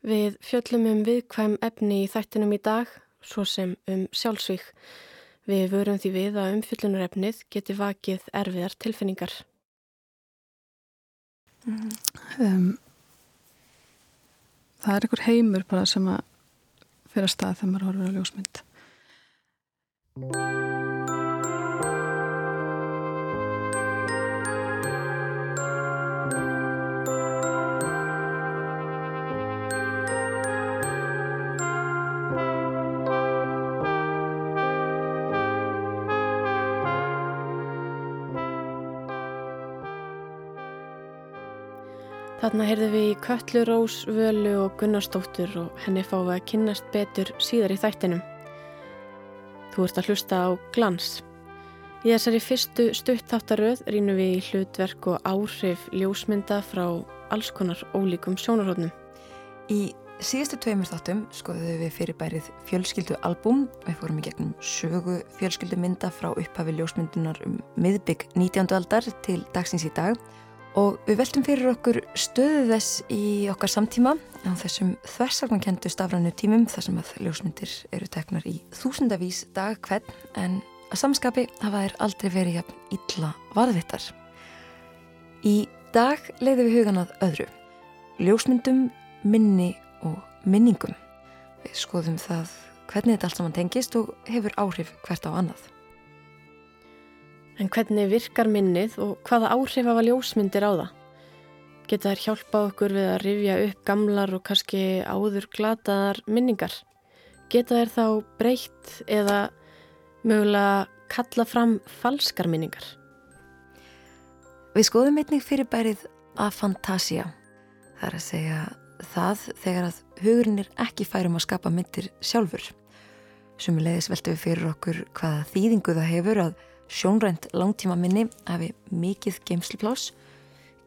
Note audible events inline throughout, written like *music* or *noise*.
Við fjöllum um viðkvæm efni í þættinum í dag, svo sem um sjálfsvík. Við vörum því við að umfyllunarefnið geti vakið erfiðar tilfinningar. Um, það er einhver heimur bara sem að fyrir að stað þegar maður horfður á ljósmynd. Þarna heyrðum við í Köllu Rós, Völu og Gunnarsdóttur og henni við að kynnast betur síðar í þættinum. Þú ert að hlusta á glans. Í þessari fyrstu stuttáttaröð rínum við í hlutverk og áhrif ljósmynda frá alls konar ólíkum sjónarhóðnum. Í síðustu tveimur þáttum skoðuðu við fyrirbærið fjölskyldu albúm. Við fórum í gegnum sögu fjölskyldu mynda frá upphafi ljósmyndunar um miðbygg 19. aldar til dagsins í dag og við veltum fyrir okkur stöðu þess í okkar samtíma á þessum þversaknakendu stafrannu tímum þar sem að ljósmyndir eru teknar í þúsundavís dag hvern en að samskapi hafa þær aldrei verið jafn illa varðvittar. Í dag leiðum við hugan að öðru, ljósmyndum, minni og minningum. Við skoðum það hvernig þetta allt saman tengist og hefur áhrif hvert á annað. En hvernig virkar minnið og hvaða áhrif hafa ljósmyndir á það? Geta þær hjálpað okkur við að rifja upp gamlar og kannski áður glataðar minningar? Geta þær þá breytt eða mögulega kalla fram falskar minningar? Við skoðum einnig fyrirbærið að fantasia. Það er að segja það þegar að hugurinn er ekki færum að skapa myndir sjálfur. Sumulegis veltum við fyrir okkur hvaða þýðingu það hefur að sjónrænt langtíma minni hafi mikið geimsliplás,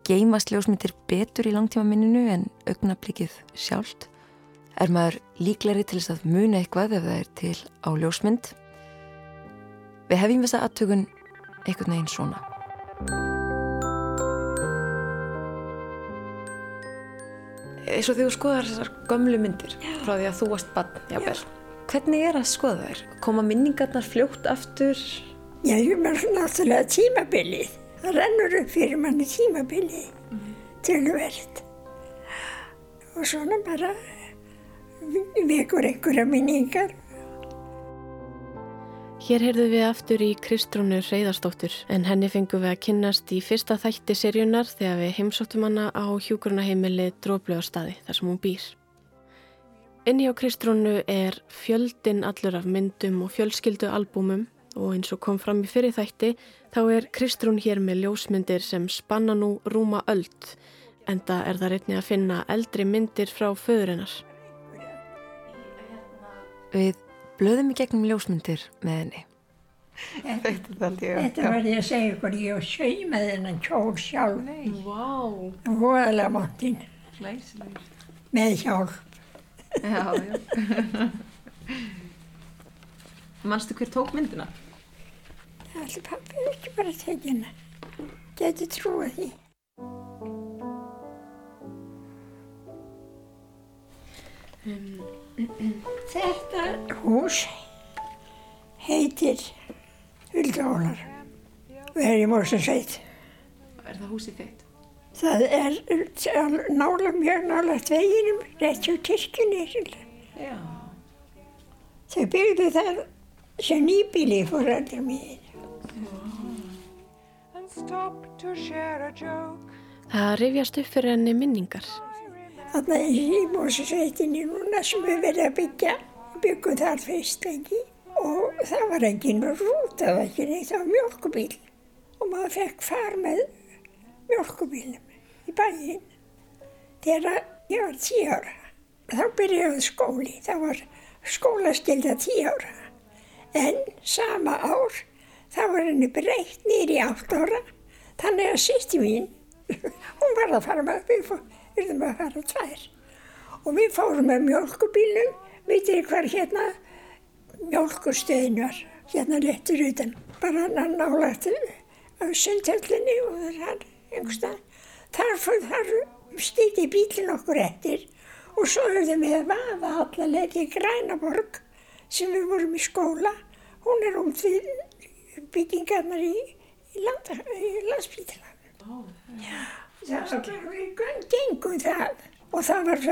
geimast ljósmyndir betur í langtíma minninu en augnablikið sjálft, er maður líkleri til þess að muna eitthvað ef það er til á ljósmynd. Við hefjum þessa aðtökun einhvern veginn svona. Eins og því þú skoðar þessar gömlu myndir Já. frá því að þú varst bann, jábel. Hvernig er að skoða þær? Koma minningarnar fljótt aftur? Já, ég meður náttúrulega tímabilið. Það rennur upp fyrir manni tímabilið mm. til verðt. Og svona bara vekur einhverja minningar. Hér heyrðum við aftur í Kristrúnu Reyðarstóttur en henni fengum við að kynnast í fyrsta þætti serjunar þegar við heimsóttum hana á hjúkurnaheimili Dróblöðarstaði þar sem hún býr. Inni á Kristrúnu er fjöldin allur af myndum og fjölskyldu albúmum og eins og kom fram í fyrir þætti þá er Kristrún hér með ljósmyndir sem spanna nú rúma öld enda er það reyni að finna eldri myndir frá föðurinnar. Við blöðum í gegnum ljósmyndir með henni. Þetta, þetta var ég að segja ykkur, ég sög með hennan kjól sjálf. Nei, wow. Hóðalega máttinn. Með hjálp. Já, já. *laughs* Manstu hver tók myndina? Allir pappi er ekki bara tekina geti trúið því. Um, Þetta hús heitir Huldálar og er í Mórsensveit Er það húsið þitt? Það er nála mjög nála tveginum rétt hjá kirkjunni Þau byggðu það sem nýbíli fór allir mín Það rifjast upp fyrir henni minningar. Þannig að í Mósusveitinni núna sem við verðum að byggja, byggum þar fyrst lengi og það var enginn rút, það var ekki neitt, það var mjölkubíl og maður fekk far með mjölkubílum í bæinn. Þegar ég var tí ára, þá byrjaði skóli, það var skólaskilda tí ára en sama ár þá var henni breytt nýri átt ára. Þannig að sýsti mín hún var að fara með við fórum að fara tvær. Og við fórum með mjölkubílum vitið hver hérna mjölkustöðin var hérna réttur utan. Bara hann nálagt á sundhöllinni og þar einhverstað þar, þar stýtti bílinn okkur eftir og svo höfðum við að vaða allaveg í Grænaborg sem við vorum í skóla. Hún er út við byggingarnar í, í, í landsbytilanum. Oh, yeah. Það var gengum það og það var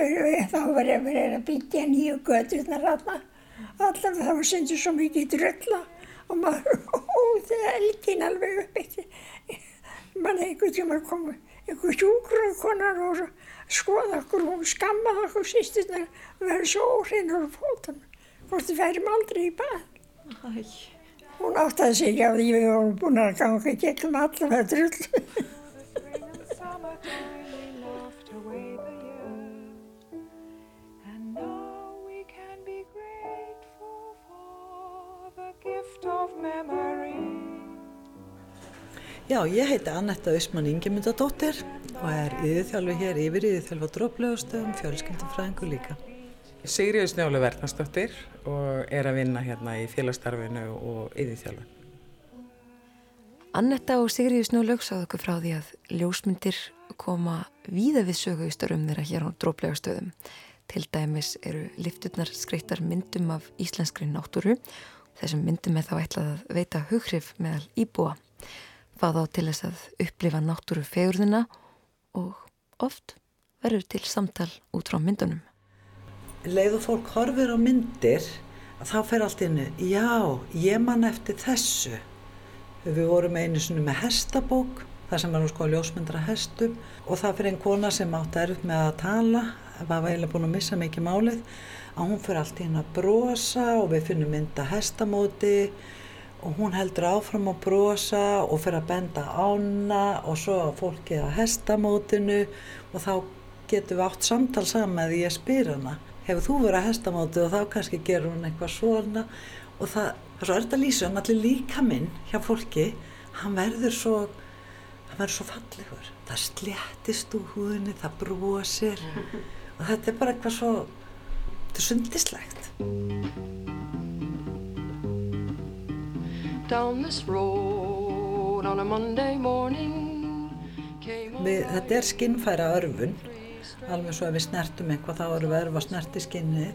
þá var ég verið að byggja nýju göturnar alltaf. Alltaf það var sendur svo mikið drölla og maður *laughs* hóði elgin alveg upp eitt. Man einhvern tíma kom einhver sjúkruðkonar og skoða okkur og skammaði okkur sýsturnar og verði svo óhrinnur á fótum hvort við færim aldrei í bað. Æ. Hún áttaði sig á því við vorum búin að ganga gegnum allavega drull. Já, ég heiti Annetta Ausmann Ingemyndadóttir og er yðurþjálfi hér yfir yðurþjálfa dróplegustöðum, fjölskyldufræðingu líka. Sigriður Snjólu Verðarsdóttir og er að vinna hérna í félagsstarfinu og yðurþjálfa. Annetta og Sigriður Snjólu sáðu okkur frá því að ljósmyndir koma víða við sögu í störum þeirra hér á dróplegastöðum. Til dæmis eru lifturnar skreittar myndum af íslenskri náttúru. Þessum myndum er þá ætlað að veita hughrif meðal íbúa fá þá til þess að upplifa náttúru fegurðina og oft verður til samtal út frá myndunum. Leið og fólk horfir á myndir þá fer allt innu, já, ég man eftir þessu. Við vorum einu svona með hestabók, þar sem var nú sko ljósmyndra hestum og það fyrir einn kona sem átti erfitt með að tala, var eiginlega búin að missa mikið málið, að hún fyrir allt inn að brosa og við finnum mynda hestamóti og hún heldur áfram að brosa og fyrir að benda ána og svo að fólki að hestamótinu og þá getur við átt samtal saman eða ég spyr hana hefur þú verið að hestamóti og þá kannski gerur hún eitthvað svona? Og það, það er að lýsa hann allir líka minn hjá fólki hann verður svo hann verður svo fallegur. Það sléttist úr húðinni, það brosir. *laughs* Og þetta er bara eitthvað svo þetta er sundislegt við, Þetta er skinnfæra örfun alveg svo að við snertum eitthvað þá erum við örfa snerti skinni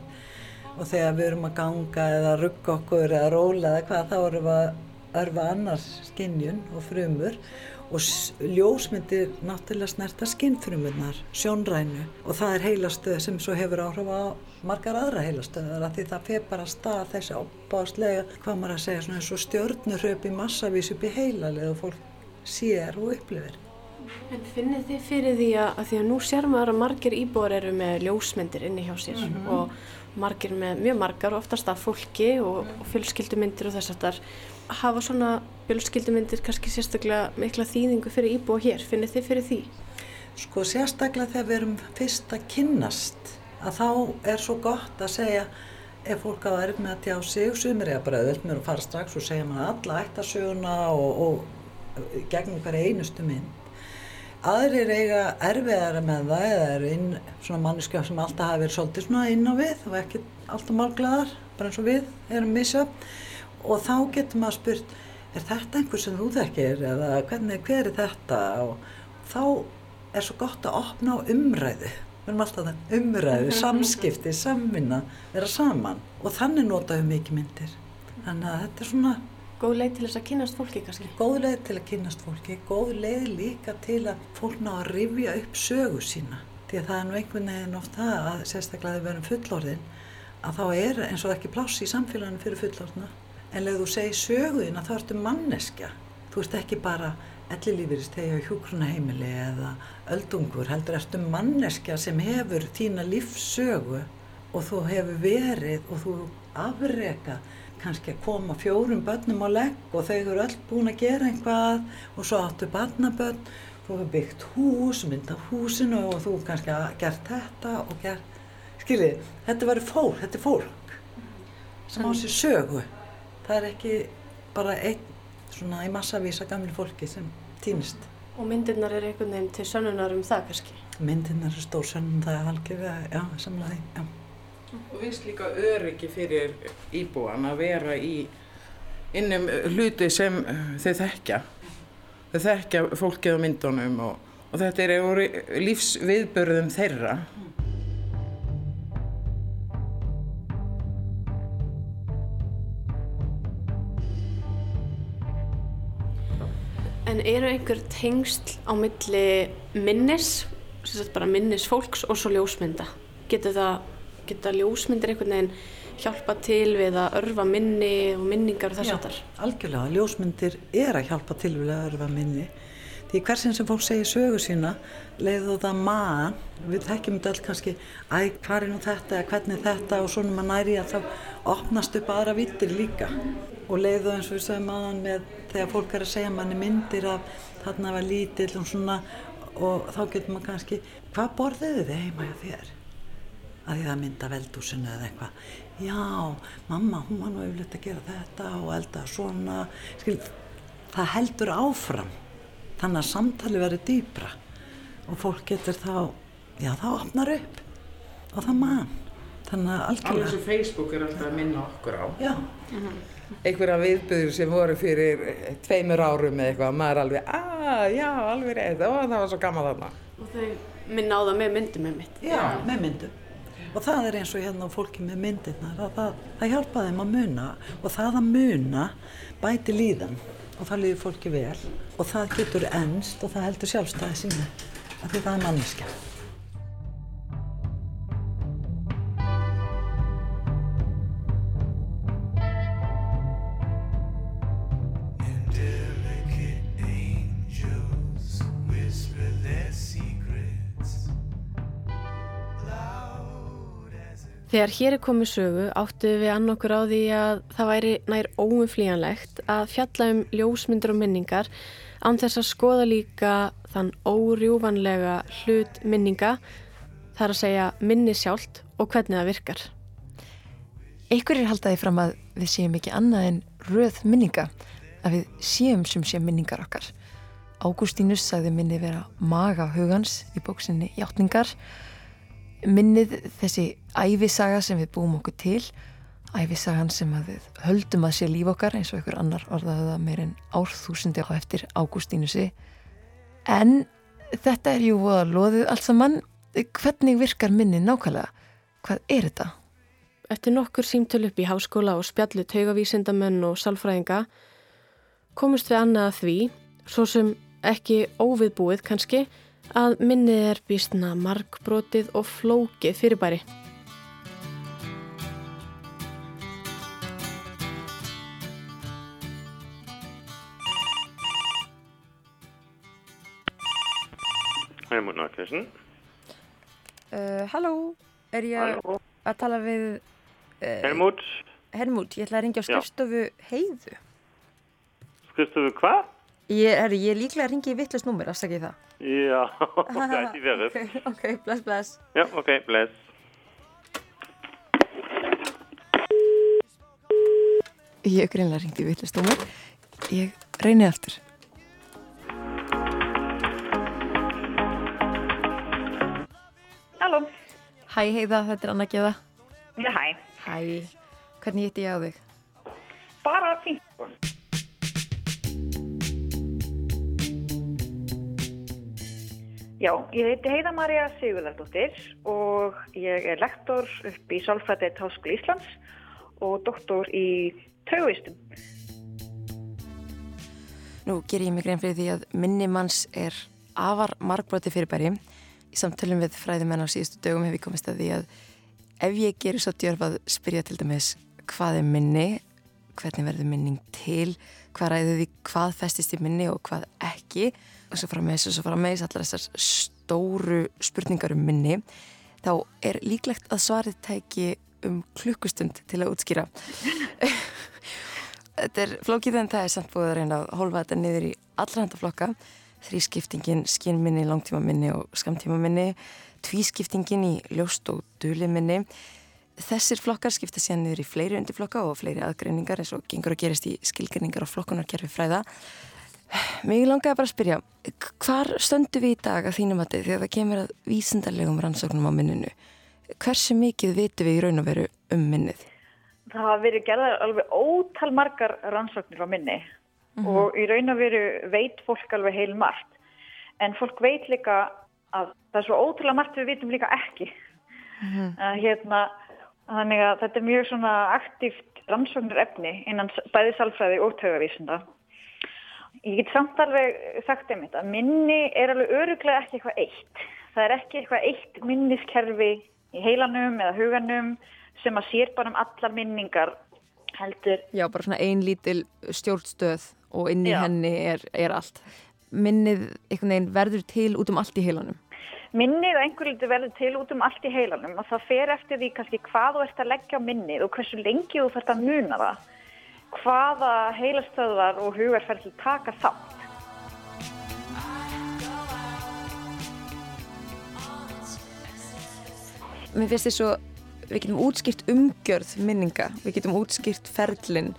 og þegar við erum að ganga eða rugga okkur eða róla eða hvað þá erum við að örfa annars skinnjun og frumur. Og ljósmyndir náttúrulega snerta skinnfrumunar, sjónrænu. Og það er heilastöð sem svo hefur áhrif á margar aðra heilastöðar að því það feir bara stað þessi ábáðslega, hvað maður að segja, svona eins og stjórnurhaup í massavís upp í heilalið og fólk sér og upplifir. En finnir þið fyrir því að, að því að nú sér maður að margir íbúar eru með ljósmyndir inni hjá sér mm -hmm. og margir með mjög margar, oftast af fólki og, og fjölskyldumyndir og þess að það hafa svona fjölskyldumyndir kannski sérstaklega mikla þýðingu fyrir íbúa hér, finnir þið fyrir því? Sko sérstaklega þegar við erum fyrst að kynnast að þá er svo gott að segja ef fólk á erf með að tjá sig sumir er bara öll með að fara strax og segja mann alla ættasöguna og, og gegnum hverja einustu mynd aðrir eiga erfiðara með það eða eru inn svona manneskja sem alltaf hafi verið svolítið svona inn á við og ekki alltaf málglaðar bara eins og við erum missa. Og þá getur maður spurt er þetta einhver sem þú þekkir? eða hvernig, hver er þetta? Og þá er svo gott að opna á umræðu. Við erum alltaf það umræðu, *laughs* samskipti, samvinna vera saman. Og þannig notaðum við mikið myndir. Þannig að þetta er svona Góð leið til þess að kynast fólki kannski? Góð leið til að kynast fólki, góð leið líka til að fólk ná að rifja upp sögu sína. Því að það er nú einhvern veginn oft það að sérstaklega að við verum fullorðin að þá er eins og ekki pláss í samfélaginu fyrir fullorðina en leið þú segir söguðin að þá ertu manneskja. Þú ert ekki bara ellilífurist þegar hjókrunaheimili eða öldungur heldur ertu manneskja sem hefur þína lífssögu og þú hefur verið og þú afreka kannski að koma fjórum börnum á legg og þau eru öll búin að gera einhvað og svo áttu barnabörn þú hefur byggt hús, myndað húsinu og þú kannski að gert þetta og gert, skiljið, þetta verður fólk, þetta er fólk sem á sér sögu það er ekki bara einn svona í massavísa gamli fólki sem týnist. Og myndirnar er einhvern veginn til sönnunar um það kannski? Myndirnar er stór sönnum það algjörlega, já, samlaði, já og vist líka öryggi fyrir íbúan að vera í innum hluti sem eh, þau þekkja þau þekkja fólkið á myndunum og, og þetta er lífsviðbörðum þeirra En eru einhver tengsl á milli minnis, sem sagt bara minnis fólks og svo ljósmynda? Getur það geta ljósmyndir einhvern veginn hjálpa til við að örfa minni og minningar og þess að þar? algjörlega, ljósmyndir er að hjálpa til við að örfa minni. Því hversin sem fólk segir sögu sína, leiðu það maðan, við þekkjum þetta alls kannski, æ, hvað er nú þetta, hvernig þetta og svona maður næri að þá opnast upp aðra vittir líka. Og leiðu eins og við sögum maðan með þegar fólk er að segja manni myndir af þarna var lítill og svona og þá getur maður kannski, hvað borðiðu þið heima hjá þér? Að því það mynda veldúsinu eða eitthvað. Já, mamma, hún var nú yfirleitt að gera þetta og elda svona. Skil, það heldur áfram. Þannig að samtali verður dýbra og fólk getur þá, já, það opnar upp og það mann. Þannig að Alveg algjörlega, sem Facebook er alltaf að minna okkur á. já, Einhverja viðbyrður sem voru fyrir tveimur árum eða eitthvað, maður er alveg, að, já, alveg reyð, það var svo gaman þarna. Og þau minna á það með myndum með mitt. já, með myndum. Og það er eins og hérna á fólki með myndirnar, að það, það hjálpa þeim að muna og það að muna bæti líðan og það líður fólki vel og það getur ennst og það heldur sjálfstæði sínu af því það er manneskja. Þegar hér er komið sögu áttu við ann okkur á því að það væri nær óumflýjanlegt að fjalla um ljósmyndir og minningar án þess að skoða líka þann órjúvanlega hlut minninga, þar að segja minni sjálft og hvernig það virkar. Einhverjir haldaði fram að við séum ekki annað en röð minninga, að við séum sem sé minningar okkar. Ágústínus sagði minni vera maga hugans í bóksinni Játningar. Minnið þessi ævisaga sem við búum okkur til, ævisagan sem að við höldum að sé líf okkar eins og einhver annar orðaði það meir en árþúsundi á eftir Ágústínusi. En þetta er jú voða loðið allt saman. Hvernig virkar minni nákvæmlega? Hvað er þetta? Eftir nokkur símtöl upp í háskóla og spjallu taugavísindamenn og sálfræðinga komust við annað að því, svo sem ekki óviðbúið kannski, að minnið er býstna markbrotið og flókið fyrirbæri. Helmut Nordkirchen. Uh, halló, er ég Halló. að tala við Helmut, Helmut, ég ætla að ringja á Já. skrifstofu heiðu. skrifstofu hvað? Ég, er, ég er líklega að ringja í vittlust númer, afsakið það. Já, *laughs* gæti *laughs* verið. ok, ok, bless, bless. Já, ok, bless. Ég hef greinlega ringt í vittlust númer. Ég reyni aftur. Halló, Hæ heiða, þetta er Anna Gjöða. já hæ, Hæ, hvernig hitti ég á þig? Já, ég heiti Heiða Maria Sigurðardóttir og ég er lektor upp í Sálfræðið Háskóli Íslands og doktor í taugistum. Nú ger ég mig grein fyrir því að minni manns er afar margbroti fyrirbæri. Í samtölum við fræðimenn á síðustu dögum hef ég komist að því að ef ég gerir svo djörf að spyrja til dæmis hvað er minni, hvernig verður minning til, hvað ræður því, hvað festist í minni og hvað ekki og svo frammeðis og svo frammeðis allar þessar stóru spurningar um minni þá er líklegt að svarið tæki um klukkustund til að útskýra. *laughs* Þetta er flókið en það er samt búið að reyna að hólfa þetta niður í allra handaflokka. Þrískiptingin, skinnminni, langtímaminni og skamtímaminni, tvískiptingin í ljóst og duliminni. Þessir flokkar skipta síðan niður í fleiri undirflokka og fleiri aðgreiningar eins og gengur að gerist í skilgreiningar og flokkunarkerfi fræða. Mér langaði bara að spyrja, hvar stöndu við í dag að þínum að þið þegar það kemur að vísindarlegum rannsóknum á minninu? Hversu mikið vitum við í raun og veru um minnið? Það hafa verið gerðar alveg ótal margar rannsóknir á minni og í raun og veru veit fólk alveg heil margt. En fólk veit líka að það er svo ótrúlega margt við vitum líka ekki. að, hérna, þannig að þetta er mjög svona aktíft rannsóknir efni innan s- bæði sálfræði og taugavísinda. Ég get samt alveg sagt einmitt að minni er alveg öruglega ekki eitthvað eitt. Það er ekki eitthvað eitt minniskerfi í heilanum eða huganum sem að sér bara um allar minningar heldur. Já, bara svona ein lítil stjórnstöð og inn í Já. henni er, er allt. Minnið verður til út um allt í heilanum. Minnið að einhver liti verður til út um allt í heilanum og það fer eftir því kannski hvað þú ert að leggja á minnið og hversu lengi þú þarft að muna það. Hvaða heilastöðvar og hugarferðli taka þátt. Mér finnst þess að við getum útskýrt umgjörð minninga, við getum útskýrt ferlinn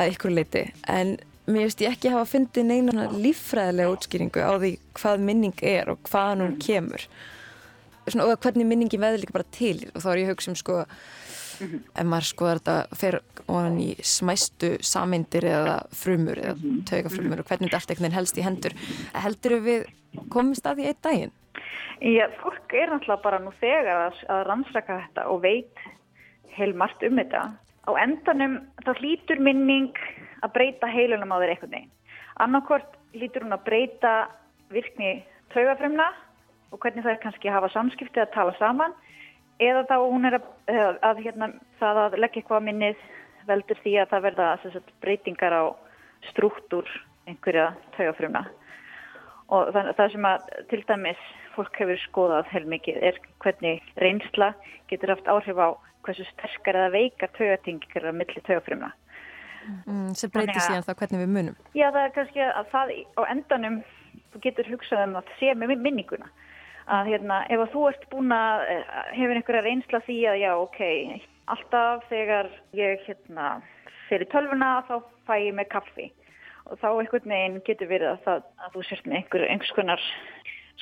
að ykkur leiti en mér finnst ég ekki hafa fundið neina líffræðilega útskýringu á því hvað minning er og hvaðan hún kemur Svona, og hvernig minningi veður líka bara til og þá er ég að hugsa um sko ef maður skoðar þetta fer ofan í smæstu sameindir eða frumur eða taugafrumur og hvernig þetta allt einhvern veginn helst í hendur heldur við komist að því einn daginn? Já, fólk er náttúrulega bara nú þegar að, að rannsaka þetta og veit heil margt um þetta. Á endanum þá hlýtur minning að breyta heilunum á þeir einhvern veginn. Annarkvort hlýtur hún að breyta virkni taugafrumna og hvernig það er kannski að hafa samskipti að tala saman eða þá hún er að, að, að hérna, það að leggja eitthvað minnið veldur því að það verða sagt, breytingar á strúktúr einhverja taugafrumna og það, það sem að til dæmis fólk hefur skoðað heilmikið er hvernig reynsla getur haft áhrif á hversu sterkar eða veikar taugatengingar á milli taugafrumna. Mm, sem breytir að- síðan þá hvernig við munum. Já, það er kannski að það á endanum þú getur hugsað um að sé með minninguna að hérna, ef að þú ert búin að eh, hefur einhverja reynsla því að já, ok, alltaf þegar ég hérna í tölvuna þá fæ ég með kaffi og þá einhvern veginn getur verið að, það, að þú sért með einhver, einhvers konar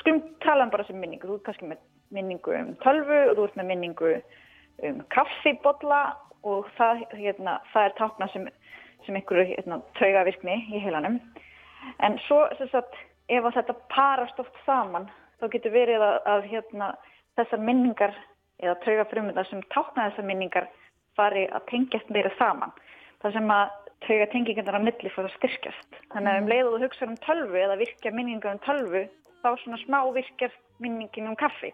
skulum tala um bara sem minningu, þú ert kannski með minningu um tölvu og þú ert með minningu um kaffibolla og það, hérna, það er tákna sem, sem einhverju hérna, taugavirkni í heilanum. En svo, sagt, ef þetta parast oft saman, þá getur verið að, að hérna, þessar minningar eða taugafrumundar sem tákna þessar minningar fari að tengjast meira saman. Það sem að taugatengingarnar á milli fór að styrkjast. Þannig að um leið og þú hugsa um tölvu eða virkja minningar um tölvu, þá svona smá virkjar minningin um kaffi.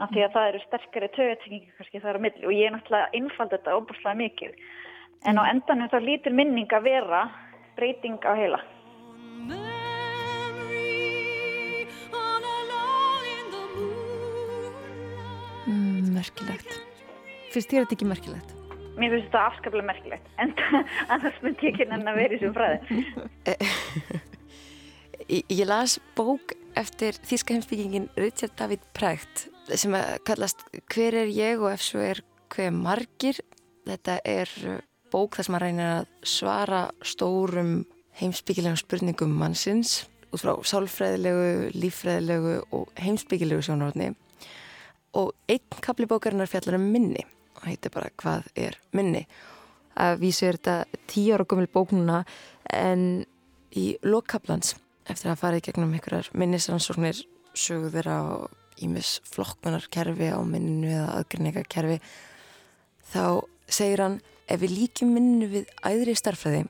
Af því að það eru sterkari taugatengingar kannski þar á milli og ég er náttúrulega einfald þetta óbúslega mikið. En á endanum þá lítur minning að vera breyting á heila. Merkilegt. Finnst þér þetta ekki merkilegt? Mér finnst þetta afskaplega merkilegt, en *laughs* annars myndi ég ekki vera í þessum fræði. *laughs* Ég, las bók eftir þýska heimsbyggingin Richard David Precht sem að kallast Hver er ég og ef svo er hver margir. Þetta er uh, bók þar sem að reynir að svara stórum heimsbyggilegum spurningum mannsins út frá sálfræðilegu, líffræðilegu og heimsbyggilegu sjónarotni og einn kapli bókarinnar fjallar um minni og heitir bara hvað er minni? Að vísu er þetta tíu ára gömul bóknuna en í lokkaplans eftir að fara í gegnum einhverjar minnisrannsóknir sögu þeirra og ímis flokkmanarkerfi á minninu eða aðgrinningakerfi þá segir hann ef við líkjum minninu við æðri starfræði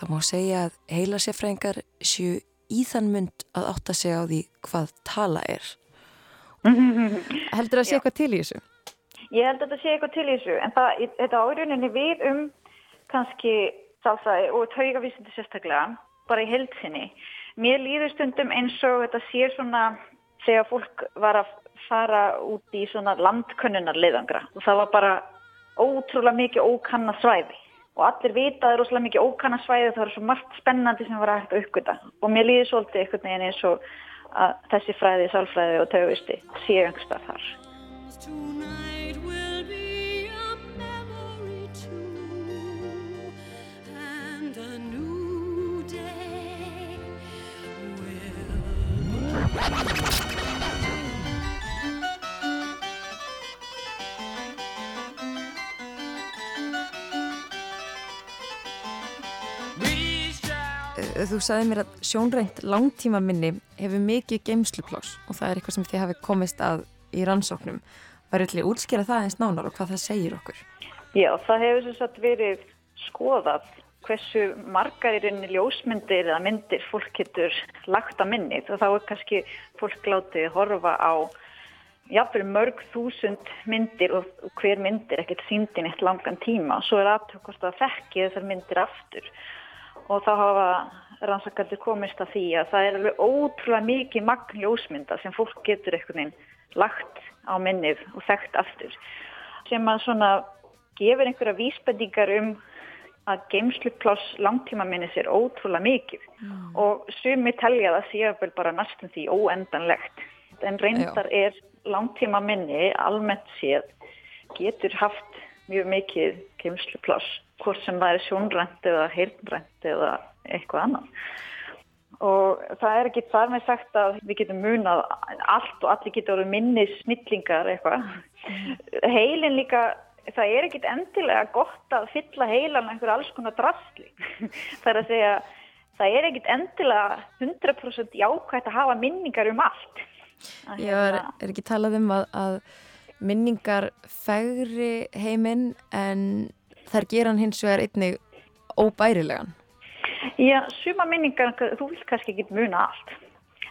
þá má segja að heila sérfræðingar séu í þann mynd að átta sig á því hvað tala er Heldur það að sé eitthvað til í þessu? Ég held að þetta sé eitthvað til í þessu, en það, þetta árjuninni við um kannski sálfræði og taugavísindi sérstaklega, bara í heldsinni. Mér líður stundum eins og þetta sé svona þegar fólk var að fara út í svona landkönnunar leiðangra og það var bara ótrúlega mikið ókanna svæði og allir vita að það er ótrúlega mikið ókanna svæði það er svo margt spennandi sem var hægt að uppgöta og mér líður svolítið einhvern veginn eins og að þessi fræði, sálfræði og taugavísti séu einhverstað þar. Tonight will Þú sagði mér að sjónrænt langtíma minni hefur mikið geimsluplás og það er eitthvað sem þið hafi komist að í rannsóknum. Var eitthvað útskýra það eins nánar og hvað það segir okkur? Já, það hefur sem sagt verið skoðað hversu margar í rauninni ljósmyndir eða myndir fólk getur lagt á minnið og þá er kannski fólk látið horfa á jafnvel mörg þúsund myndir og hver myndir ekkert síndin eitt langan tíma og svo er aðtökk hvort að þekki þessar myndir aftur og þá hafa rannsakaldir komist að því að það er alveg ótrúlega mikið magn ljósmynda sem fólk getur einhvern veginn lagt á minnið og þekkt aftur. Sem að svona gefur einhverja vísbendingar um að geimslupláss langtíma minnis er ótrúlega mikið. Og sumi telja það séu vel bara næstum því óendanlegt. En reyndar er langtíma minni almennt séð getur haft mjög mikið geimslupláss hvort sem er sjónrænt eða heyrnrænt eða eitthvað annan og það er ekki þar með sagt að við getum munað allt og allir getur orðið minni snillingar eitthvað. Heilin líka það er ekkit endilega gott að fylla heilan einhver alls konar drasli. *laughs* Það er að segja það er ekkit endilega 100% jákvægt að hafa minningar um allt. Ég var, hérna- er ekki talað um að, að minningar fegri heiminn en þær gera hann hins vegar einnig óbærilegan. Já, suma minningar, þú vilt kannski ekki muna allt.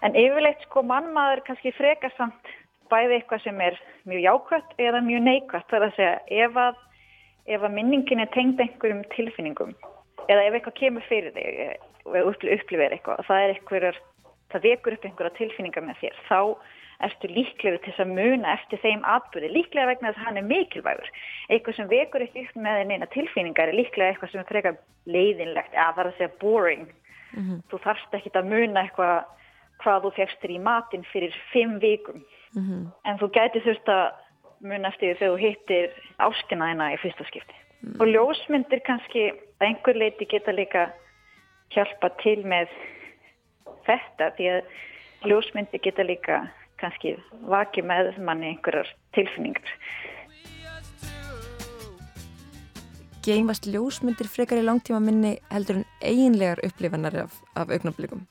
En yfirleitt sko mannmaður kannski frekar samt bæði eitthvað sem er mjög jákvætt eða mjög neikvætt. Það er að segja, ef að, ef að minningin er tengd einhverjum tilfinningum eða ef eitthvað kemur fyrir þig eh, og upplifir upplifir eitthvað, það er einhverjar, það vekur upp einhverja tilfinningar með þér, þá ertu líklegur til þess að muna eftir þeim atbyrði, líklega vegna þess að hann er mikilvægur. Eitthvað sem vekur ekki upp með neina tilfinningar er líklega eitthvað sem er frekar leiðinlegt, eða það er að segja boring. Þú þarfst ekki að muna eitthvað hvað þú fegst þér í matinn fyrir fimm vikum. En þú gæti þurft að muna eftir þegar þú hittir áskina þína í fyrsta skipti. Og ljósmyndir kannski að einhver leiti geta líka hjálpa til með þetta því að ljósmyndir geta líka kannski vakið með manni einhverjar tilfinningar. Geimast ljósmyndir frekar í langtíma minni heldur en eiginlegar upplifanar af, af augnablikum.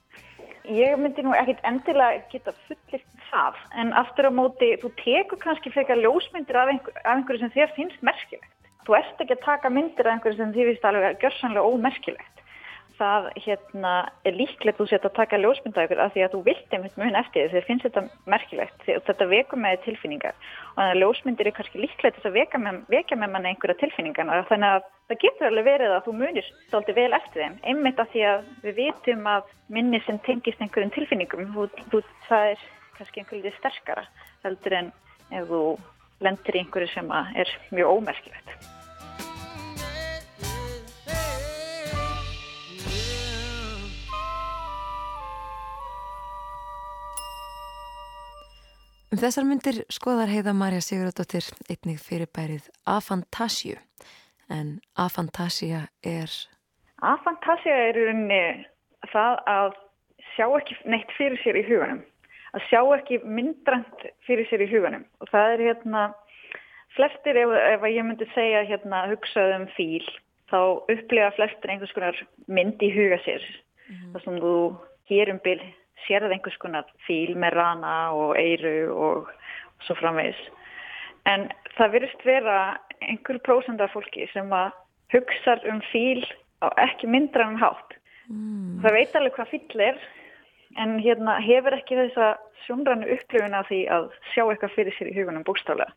Ég myndi nú ekkit endilega geta fullir það, en aftur á móti, þú tekur kannski frekar ljósmyndir af, einhver, af einhverju sem þér finnst merkilegt. Þú ert ekki að taka myndir af einhverju sem þér finnst alveg gjörsanlega ómerkilegt. Það hérna, er líklegt þú setja að taka ljósmynda ykkur af því að þú vilt einmitt mun eftir því. Þér finnst þetta merkilegt þetta vekur með tilfinningar. Og þannig að ljósmyndir er kannski líklegt þess að vekja með, vekja með manni einhverja tilfinningar og þannig að það getur alveg verið að þú munir stolti vel eftir þeim. Einmitt af því að við vitum að minni sem tengist einhverjum tilfinningum. Þú, þú, það er kannski einhverju sterkara heldur en ef þú lendir í einhverju sem er mjög ómerkilegt. Um þessar myndir skoðar heiða Marja Sigurðardóttir einnig fyrirbærið afantasíu en afantasía er Afantasía er rauninni það að sjá ekki neitt fyrir sér í huganum. Að sjá ekki myndrænt fyrir sér í huganum. Og það er hérna, flestir ef, ef ég myndi segja hérna hugsaðu um fíl, þá upplifa flestir einhvers konar mynd í huga sér. Það sem þú hér um bil sérð einhvers konar fíl með rana og eyru og svo framvegis. En það virðist vera einhver prósend af fólki sem að hugsa um fíl á ekki myndrann hátt. Það veit alveg hvað fíl er en hérna hefur ekki þessa sjónrannu upplifun af því að sjá eitthvað fyrir sér í hugunum bókstaflega.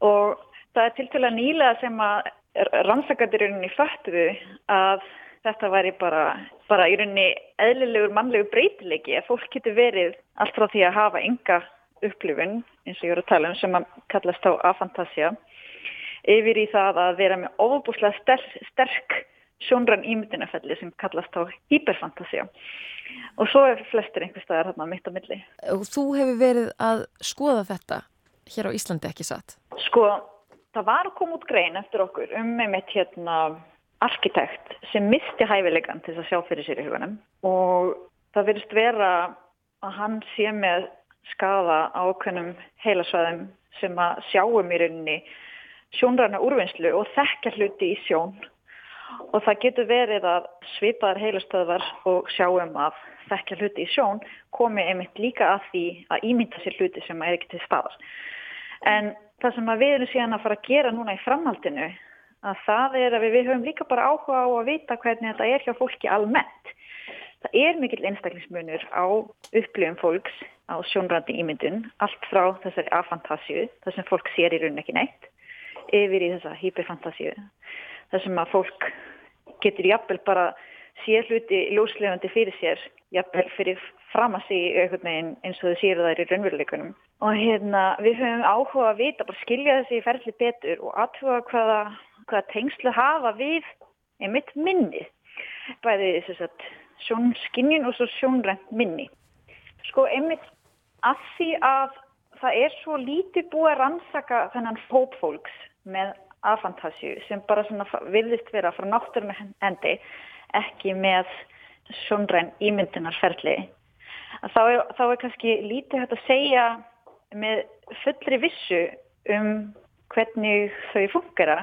Og það er nýlega sem að rannsakandir í rauninni föttuðu að þetta væri bara, bara í rauninni eðlilegur mannlegur breytileiki að fólk getur verið allt frá því að hafa enga upplifun eins og ég voru að tala um sem að kallast á afantasía yfir í það að vera með ofbúslega sterk, sterk sjónrann ímyndinafelli sem kallast á hyperfantasía og svo er flestir einhver staðar hérna mitt á milli. og þú hefur verið að skoða þetta hér á Íslandi ekki satt. Sko, það var að koma út grein eftir okkur um með mitt hérna arkitekt sem misti hæfilegan til þess að sjá fyrir sér í huganum og það verðist vera að hann sé með skaða á okkunum heilasvæðum sem að sjáum í rauninni sjónræna úrvinnslu og þekkja hluti í sjón og það getur verið að svipaðar heilastöðvar og sjáum að þekkja hluti í sjón komi einmitt líka að því að ímynda sér hluti sem er ekki til staðar. En það sem að við erum síðan að fara að gera núna í framhaldinu að það er að við, við höfum líka bara áhuga á að vita hvernig þetta er hjá fólki almennt. Það er mikill einstaklingsmunur á upplifum fólks á sjónrandi ímyndun, allt frá þessari afantasíu, þar sem fólk sér í raunin ekki neitt, yfir í þessa hyperfantasíu, þar sem að fólk getur jafnvel bara sér hluti ljóslefandi fyrir sér, jafnvel fyrir fram að sig einhvern veginn eins og þau séu það í raunveruleikunum. Og hérna við höfum áhuga að vita, bara skilja þessi ferli betur og aðhuga hvaða, hvaða tengslu hafa við einmitt minni. Bæði þess að sjónskinjun og svo sjónrænt minni. Sko einmitt að því að það er svo lítið búið að rannsaka þennan fópfólks með afantasju sem bara svona vilðist vera frá náttúrum hendi ekki með sjónræn ímyndunarferli. Þá er, þá er kannski lítið hægt að segja með fullri vissu um hvernig þau funkera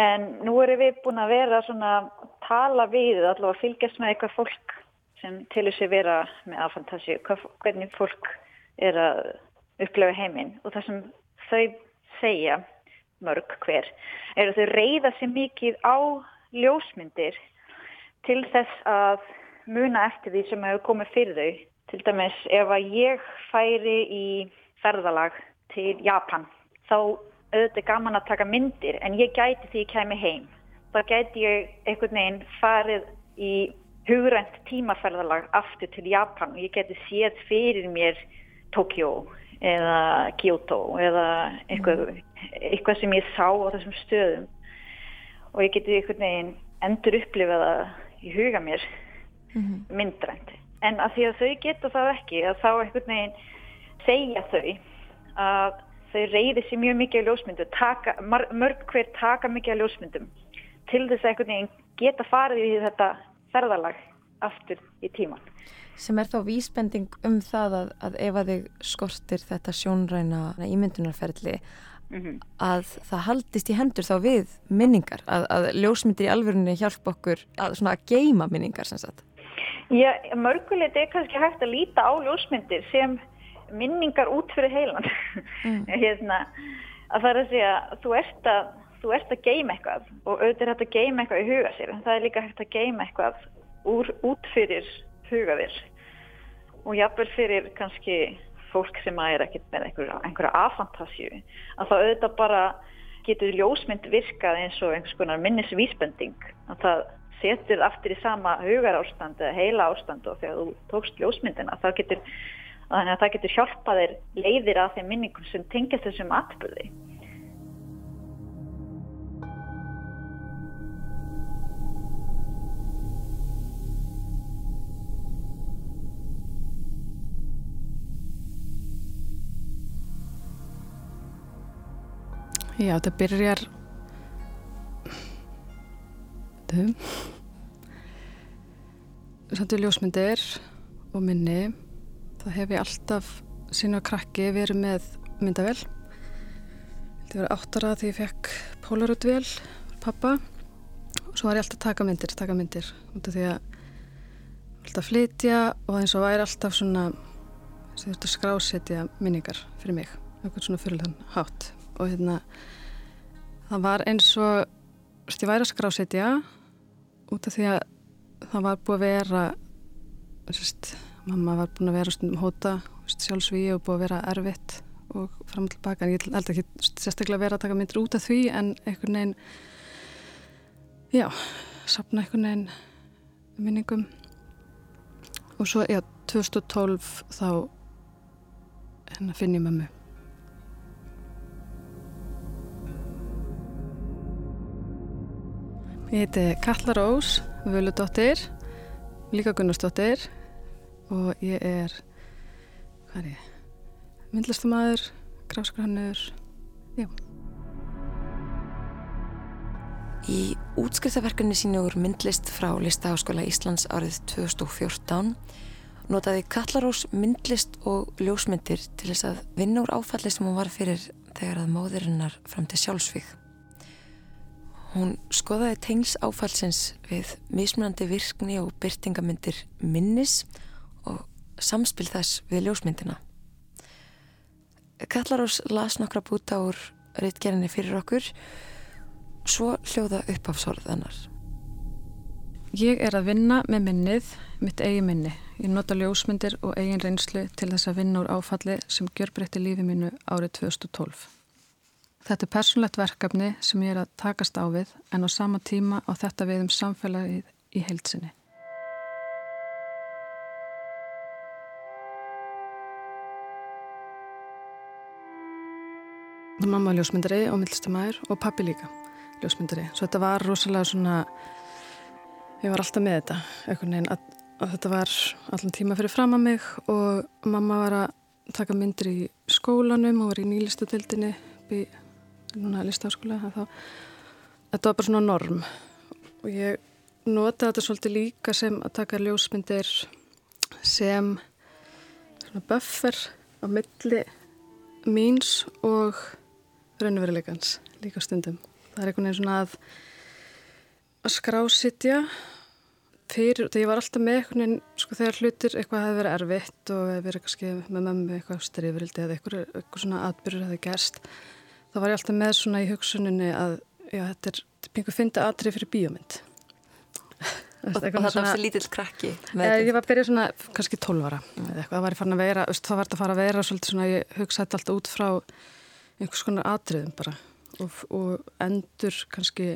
en nú erum við búin að vera svona tala við allavega fylgjast með eitthvað fólk sem tilur sér vera með afantasju, hvernig fólk er að upplefa heiminn og það sem þau segja mörg hver er að þau reyða sér mikið á ljósmyndir til þess að muna eftir því sem hefur komið fyrir þau. Til dæmis ef að ég færi í ferðalag til Japan þá auðvitað gaman að taka myndir en ég gæti því ég kemi heim. Þá gæti ég einhvern veginn farið í hugrænt tímaferðalag aftur til Japan og ég geti séð fyrir mér Tokjó eða Kyoto eða eitthvað, eitthvað sem ég sá á þessum stöðum og ég geti einhvern veginn endur upplifað það í huga mér myndrænt. En að því að þau geta það ekki að þá einhvern veginn segja þau að þau reyði sér mjög mikið á ljósmyndu, taka, mörg hver taka mikið á ljósmyndum til þess að einhvern veginn geta farið í þetta ferðalag aftur í tíman. Sem er þá vísbending um það að, að ef að þig skortir þetta sjónræna ímyndunarferðli Mhm. að það haldist í hendur þá við minningar, að, að ljósmyndir í alvörunni hjálpa okkur að, að geima minningar sem sagt. Já, mörgulegt er kannski hægt að líta á ljósmyndir sem minningar út fyrir heilan. *laughs* hérna, að það er að segja, þú ert að, þú ert að geima eitthvað og auðvitað er hægt að geima eitthvað í huga sér, en það er líka hægt að geima eitthvað úr, út fyrir huga þér. Og jafnvel fyrir kannski fólk sem er ekkert með einhverja, einhverja afantasju, að það auðvitað bara getur ljósmynd virkað eins og einhvers konar minnisvísbending, að það setur aftur í sama hugar ástand eða heila ástand og þegar þú tókst ljósmyndina, það getur þannig að það getur hjálpað þér leiðir að þeim minningum sem tengjast þessum atbyrði. Já, þetta byrjar Þú Sæntu ljósmyndir og minni það hef ég alltaf sína krakki verið með myndavel þetta verið áttara því ég fekk Polaroid-vel pappa og svo var ég alltaf að taka myndir, taka myndir því að alltaf flytja og eins og væri alltaf svona sem þú ert að skrásetja minningar fyrir mig, eitthvað svona fyrirlegan hátt. Og hérna það var eins og þú veist, ég væri að skrásetja út af því að það var búið að vera sérst, mamma var búin að vera stundum hóta sjálfsvíi og búið að vera erfitt og fram og tilbaka en ég held ekki sérstaklega vera að taka myndir út af því en einhvern veginn já, sapna einhvern veginn minningum. Og svo, já, 2012 þá hérna finn ég mömmu. Ég heiti Katla Rós Völudóttir, líka Gunnarsdóttir og ég er, hvað er ég, myndlistamæður, gráskrannur, já. Í útskriftaverkunni sínu úr myndlist frá Listaháskóla Íslands árið 2014 notaði Kallarós myndlist og ljósmyndir til þess að vinna úr áfalli sem hún var fyrir þegar að móðurinnar fram til sjálfsvík. Hún skoðaði tengls áfallsins við mismunandi virkni og byrtingamyndir minnis og samspil þess við ljósmyndina. Kallarós las nokkra búta úr reitgerðinni fyrir okkur svo hljóða uppafsorð hennar. Ég er að vinna með minnið, mitt eigi minni. Ég nota ljósmyndir og eigin reynslu til þess að vinna úr áfalli sem gjörbreytti lífi mínu árið 2012. Þetta er persónlegt verkefni sem ég er að takast á við en á sama tíma á þetta við um samfélagið í heilsinni. Mamma ljósmyndari og myndlistamæður og pappi líka ljósmyndari. Svo þetta var rosalega svona, ég var alltaf með þetta, veginn að, að þetta var allan tíma fyrir fram að mig og mamma var að taka myndir í skólanum og var í nýlistatildinni í núna listaháskóla. Þá, þetta var bara svona norm og ég notaði þetta svolítið líka sem að taka ljósmyndir sem svona buffer á milli míns og raunveruleikans líka stundum. Það er einhvern veginn svona að, að skrásitja fyrir, þegar ég var alltaf með einhvern veginn, sko þegar hlutir eitthvað hefði verið erfitt og hefði verið kannski með mömmu eitthvað strifrildi eða eitthvað, eitthvað svona atbyrður hefði gerst, þá var ég alltaf með svona í hugsuninni að já, þetta er pingu fyndi atrið fyrir bíómynd. *laughs* Og, þetta var þessi lítill krakki? Ég var að byrja svona kannski 12 ára eða eitthvað, það var ég farin að vera, þá var þetta að fara að vera svolítið svona, ég hugsaði alltaf út frá einhvers konar atriðum bara. Og, og endur kannski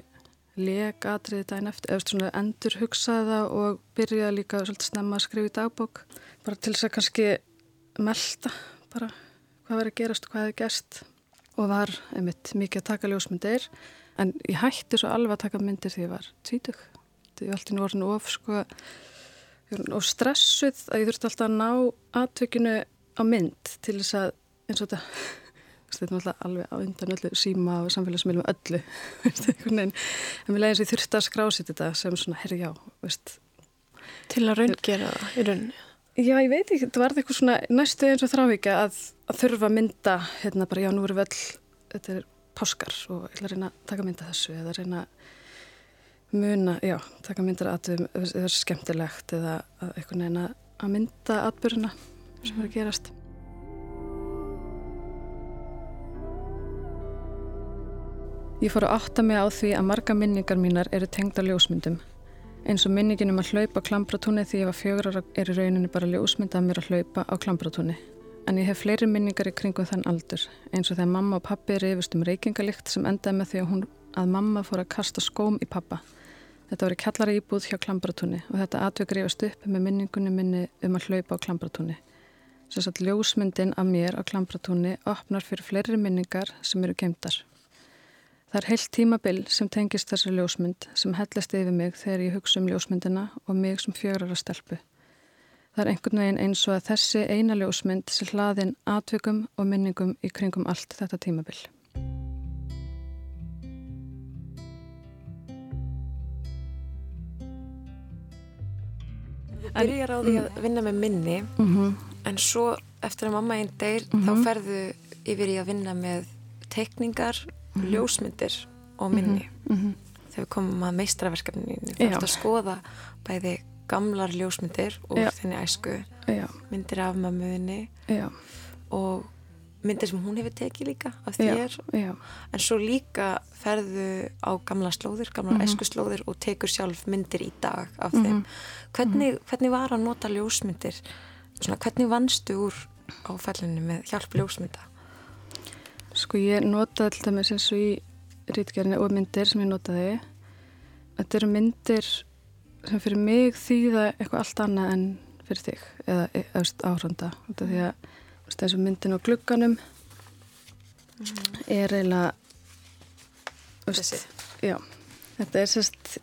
lega atriði dæn eftir eða svona endur hugsaði það og byrjaði líka svolítið snemma að skrifa í dagbók bara til þess að kannski melda bara hvað verið að gerast og hvað hefði gerst. Og var einmitt mikið að taka ljósmyndir en ég hætti svo alveg að taka myndir því ég var tvítug. Ég var alltaf orðin of sko og stressuð að ég þurfti alltaf að ná atveikinu á mynd til þess að eins og þetta þetta er náttúrulega alveg á undan öllu síma og samfélagsmiðlum öllu. *laughs* En mér leiðis ég þurfti að skrásið þetta sem svona, herri já veist. til að raungera það í rauninni. Já, ég veit ekki, þetta var eitthvað svona næstu eins og þrávíkja að, að þurfa að mynda hérna bara, já, nú eru vel þetta er páskar og ég ætla að reyna að taka mynda þessu eða reyna að muna, já, taka myndar að það er skemmtilegt eða eitthvað neina að mynda atbyrjuna sem er að gerast Ég fór að átta mig á því að marga minningar mínar eru tengda ljósmyndum. Eins og minningin um að hlaupa á klambratúni því ég var fjögur ára er í rauninni bara ljósmynda að mér að hlaupa á klambratúni. En ég hef fleiri minningar í kringum þann aldur, eins og þegar mamma og pappi reyfust um reykingalikt sem endaði með því að, hún, að mamma fór að kasta skóm í pappa. Þetta var í kjallara íbúð hjá klambratúni og þetta atveg reyfast upp með minningunni minni um að hlaupa á klambratúni. Satt ljósmyndin af mér á klambratúni opnar fyrir fleiri minningar sem eru geimdar. Það er heilt tímabil sem tengist þessar ljósmynd sem hellast yfir mig þegar ég hugsa um ljósmyndina og mig sem fjörara stelpu. Það er einhvern veginn eins og að þessi eina ljósmynd sem hlaðin atveikum og minningum í kringum allt þetta tímabil. Þú byrjar á því að vinna með minni Mm -hmm. en svo eftir að mamma einn deyr Mhm. þá ferðu yfir í að vinna með teikningar, ljósmyndir og minni. Mm -hmm. Þegar við komum að meistraverkefninu þá Já. ertu að skoða bæði gamlar ljósmyndir úr Já. þinni æsku, Já, myndir af mömmuðinni já, og myndir sem hún hefur tekið líka af þér já, en svo líka ferðu á gamla slóðir, gamla mm Mhm. æsku slóðir og tekur sjálf myndir í dag af Mhm. þeim. Hvernig, hvernig var að nota ljósmyndir? Svona, hvernig vannstu úr áfællinu með hjálp ljósmynda? Sko ég notaði alltaf með eins og í rítgerðinni og myndir sem ég notaði. Þetta eru myndir sem fyrir mig þýða eitthvað allt annað en fyrir þig eða eðast áhranda. Þetta því að og myndin á glugganum er eiginlega Þessi. Já, þetta er sérst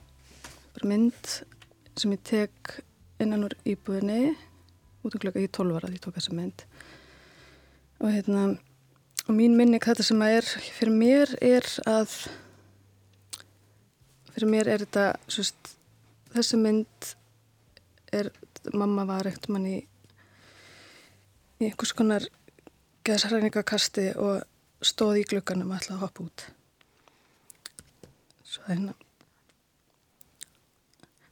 mynd sem ég tek innan úr íbúðinni út um glugga, ég er 12 ára því ég tók þessa mynd og hérna og mín minning þetta sem að er fyrir mér er að fyrir mér er þetta svist, þessi mynd er, mamma var ekkert mann í í einhvers konar geðsaræningakasti og stóð í glugganum og ætlaði að hoppa út. Svo hérna.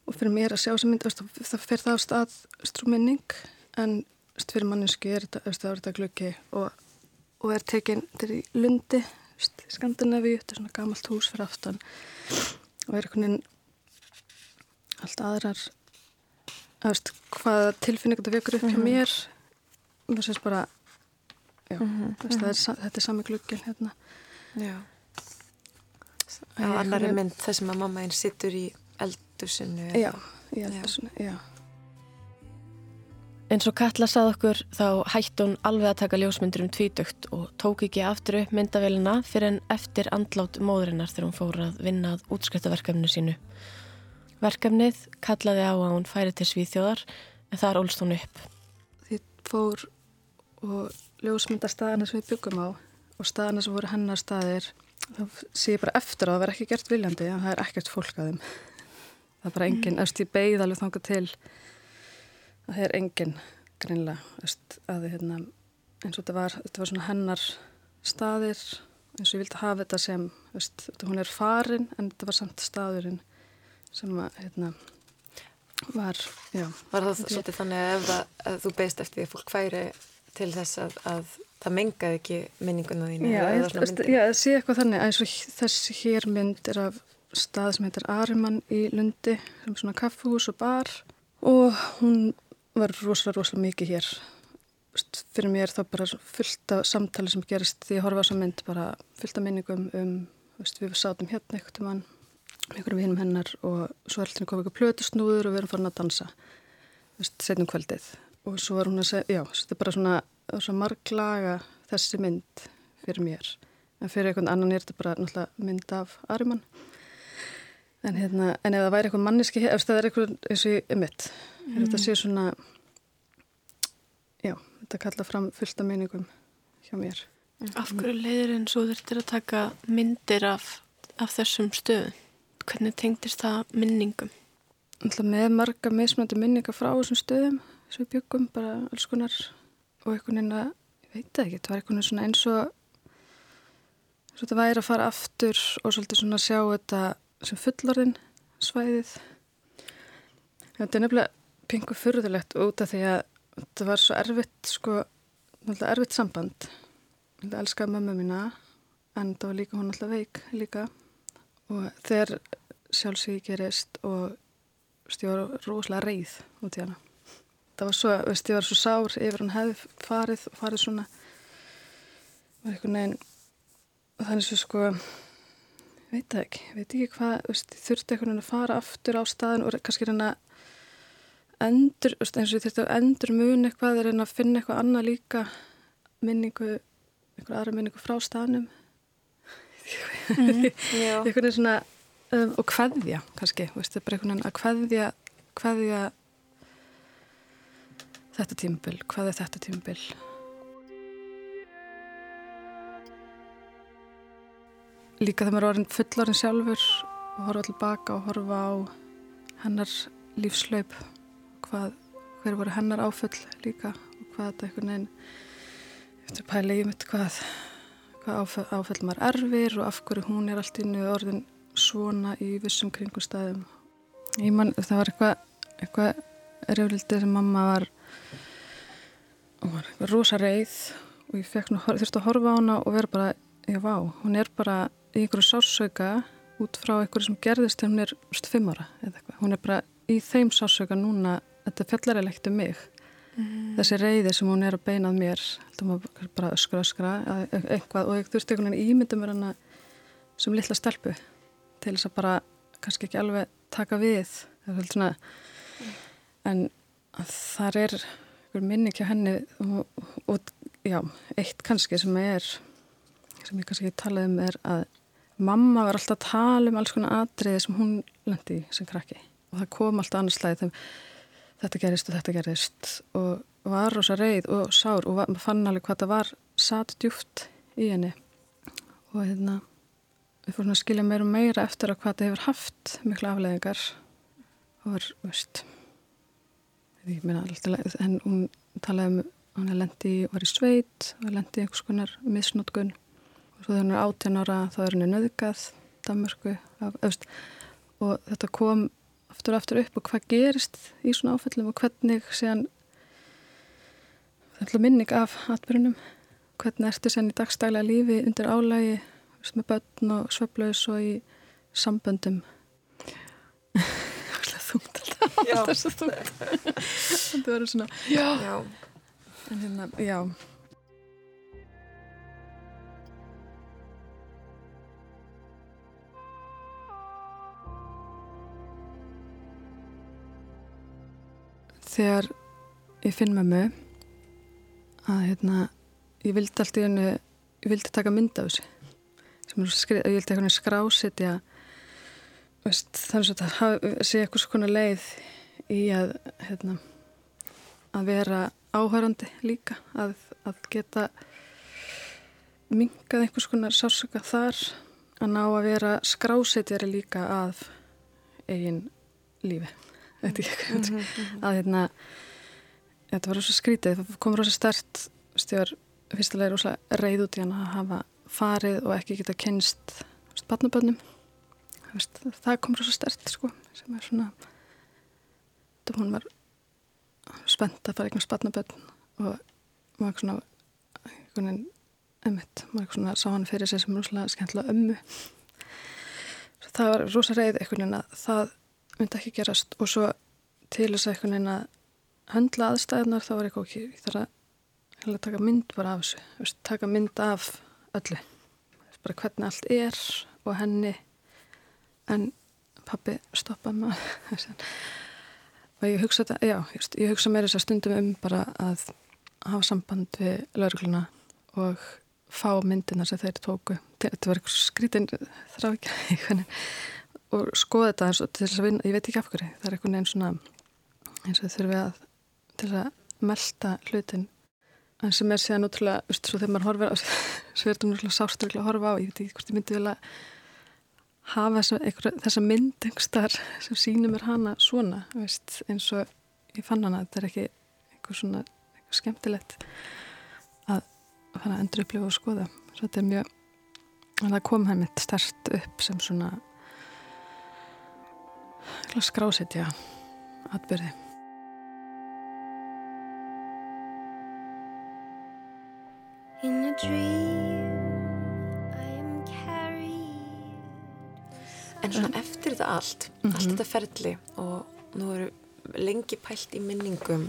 Og fyrir mér að sjá sem mynd það fyrir það á stað strúminning en fyrir mannesku er þetta, það er gluggi og, og er tekin þetta er í lundi veist, Skandinavíu, þetta er svona gamalt hús fyrir aftan og er einhvern veginn allt aðrar að veist, hvaða tilfinning þetta vekur upp hjá Mhm. mér og það sést bara já, Mhm, veist, það mhm. er, sa- þetta er sami glugginn hérna Já. Á annari mynd sem að mamma einn sittur í eldusinu. Já, í eldhúsinu, já. Eins og Katla sað okkur þá hætti hún alveg að taka ljósmyndir um tvítugt og tók ekki aftur upp myndavélina fyrir en eftir andlát móðurinnar þegar hún fór að vinna að útskriftaverkefninu sínu. Verkefnið kallaði á að hún færi til Svíþjóðar en þar ólst hún upp. Því fór og ljósmynda staðana sem við byggum á og staðana sem voru hennar staðir þá sé ég bara eftir að það verði ekki gert viljandi en það er ekkert fólk að þeim það er bara enginn, mm. Að það er enginn greinlega að þið hérna eins og þetta var, þetta var svona hennar staðir eins og ég vildi hafa þetta sem veist, hún er farin en þetta var samt staðurinn sem að hérna var, já. Var það svolítið þannig að það, að þú beist eftir því að fólk færi til þess að, að það mengaði ekki minninguna þínu Já, ég, sé eitthvað þannig eins og þessi hér mynd er af stað sem heitir Arimann í Lundi sem er svona kaffhús og bar og hún var rosalega, rosalega mikið hér. Fyrir mér þá bara fullt af samtali sem gerist. Því að horfa á þessa mynd bara fullt af minningum um vist, við sátum hérna eitthvað mann einhverjum hinum hennar og svo alltaf komið eitthvað plötusnúður og við erum farin að dansa setjum kvöldið. Og svo var hún að segja, já, þetta er bara svona, svona marglaga þessi mynd fyrir mér. En fyrir einhvern annan er þetta bara náttúrulega mynd af Arimann. En hérna, en ef það væri eitthvað manniski ef það er eitthvað eins og ég mitt mm. þetta sé svona já, þetta kalla fram fullt af meiningum hjá mér Af hverju leiðir eins og þurftir að taka myndir af, af þessum stöðum? Hvernig tengdist það minningum? Alltaf með marga mismunandi minningar frá þessum stöðum sem við byggum, bara alls konar og einhvern veginn að, ég veit ekki, það var einhvern veginn svona eins og eins og þetta væri að fara aftur og svolítið svona sjá þetta sem fullorðin svæðið. Þetta er nefnilega pingu fyrðulegt út af því að þetta var svo erfitt, sko, náttúrulega erfitt samband. Ég elskaði mömmu mína en það var líka hún alltaf veik líka og þegar sjálfsvík gerist og ég var rosalega reið út í hana. Það var svo, veist, ég var svo sár yfir hann hefði farið og farið svona var einhvern veginn og þannig svo sko veit það ekki, veit ekki hvað veist, þurfti veginn að fara aftur á staðin og kannski reyna endur, eins og ég þurfti að endur mun eitthvað, reyna að finna eitthvað annað líka minningu einhver aðra minningu frá staðnum. Mhm, *laughs* já. einhvern veginn svona um, og kveðja kannski, veist, bara einhvern veginn að kveðja kveðja þetta tímabil, hvað er þetta tímabil. Líka þegar maður er orðin fullorinn sjálfur og horfa tilbaka og horfa á hennar lífslaup hvað, hver voru hennar áfull líka og hvað þetta einhvern veginn eftir pæla í mitt hvað hvað áföll, áföll maður erfir og af hverju hún er allt innu orðin svona í vissum kringumstæðum. Ég mann, það var eitthvað eitthvað sem mamma var hún var eitthvað rosa reið og ég þurfti að horfa á hana og vera bara, já vá, hún er bara í einhverju sásauka út frá einhverju sem gerðist þegar hún er st, fimm ára eða eitthvað, hún er bara í þeim sásauka núna, þetta fjallar er leikt um mig. Mm. þessi reyði sem hún er að beinað mér bara öskra öskra eða eitthvað og ég þurfti einhvern veginn ímynda mér hana sem litla stelpu til þess að bara kannski ekki alveg taka við svona, en þar er minni ekki á henni og, og já, eitt kannski sem er sem ég kannski talaði um er að mamma var alltaf að tala um alls konar atriði sem hún lendi í sem krakki. Og það kom alltaf annars slæði þegar þetta gerist og þetta gerist og var rosa reið og sár og var, fann alveg hvað það var satt djúft í henni. Og hérna við fórum að skilja meira og meira eftir að hvað það hefur haft miklu afleðingar og var, veist ég meina alltaf en hún talaði um hann lendi var í sveit og lendi í einhvers konar misnótkun og svo þegar hann er 18 ára þá er hann nöðgað Danmörku af, veist, og þetta kom aftur og aftur upp og hvað gerist í svona áfællum og hvernig séðan minning af atbyrjunum hvernig ertu séðan í dagstæla lífi undir álægi með börn og sveflaus og í samböndum? Það er þungt alltaf. *laughs* Já. alltaf svo þungt. *laughs* Þetta verður svona já, Já. en hérna, já þegar ég finn með mig að hérna ég vildi alltaf í hennu ég vildi taka mynd af þessu. Ég vildi eitthvað skrásetja þannig að það sé eitthvað svona leið í að hérna, að vera áhærandi líka að, að geta mingað einhvers konar sársöka þar að ná að vera skrásetjari líka að eigin lífi veit ekki hvað mm -hmm. að hérna þetta var rosa skrítið, það kom rosa stert stjórn fyrstulega rosa reyð út í hann að hafa farið og ekki geta kennst barnabönnum það kom rosa stert sko sem er svona þetta hún var spennt að fara eignast barnabönn og maður svona einhvern veginn emmitt, maður svona sá hann fyrir sig sem rosalega skemmtilega ömmu. Það var rosa reyð einhvern veginn að það myndi ekki gerast. Og svo til þess að einhvern veginn að höndla aðstæðunar þá var eitthvað ekki ég þarf að taka mynd bara af þessu. Veist, taka mynd af öllu. Bara hvernig allt er og henni. En pappi stoppa maður *laughs* og ég hugsa þetta, já, ég hugsa mér þess að stundum um bara að hafa samband við laurugluna og fá myndina sem þeir tóku. Þetta var eitthvað skrítin þrákja *laughs* og skoða þetta eins og til þess að vinna, ég veit ekki af hverju það er eitthvað einn svona eins og þurfum að til þess að melda hlutin. En sem er síðan útrúlega, þú veist, svo þegar maður horfir á *laughs* er þetta náttúrulega sásturlega að horfa á ég veit ekki hvort ég myndi vilja hafa þessa, mynd einhverstar sem sýnir mér hana svona veist, eins og ég fann hana þetta er ekki eitthvað svona eitthvað skemmtilegt að fara að endur upplifa og skoða. Svo þetta er mjög, það kom það mitt stert upp sem svona skrásetja atbyrði In a dream I am carried. En svona eftir þetta allt, allt þetta ferli og nú eru lengi pælt í minningum,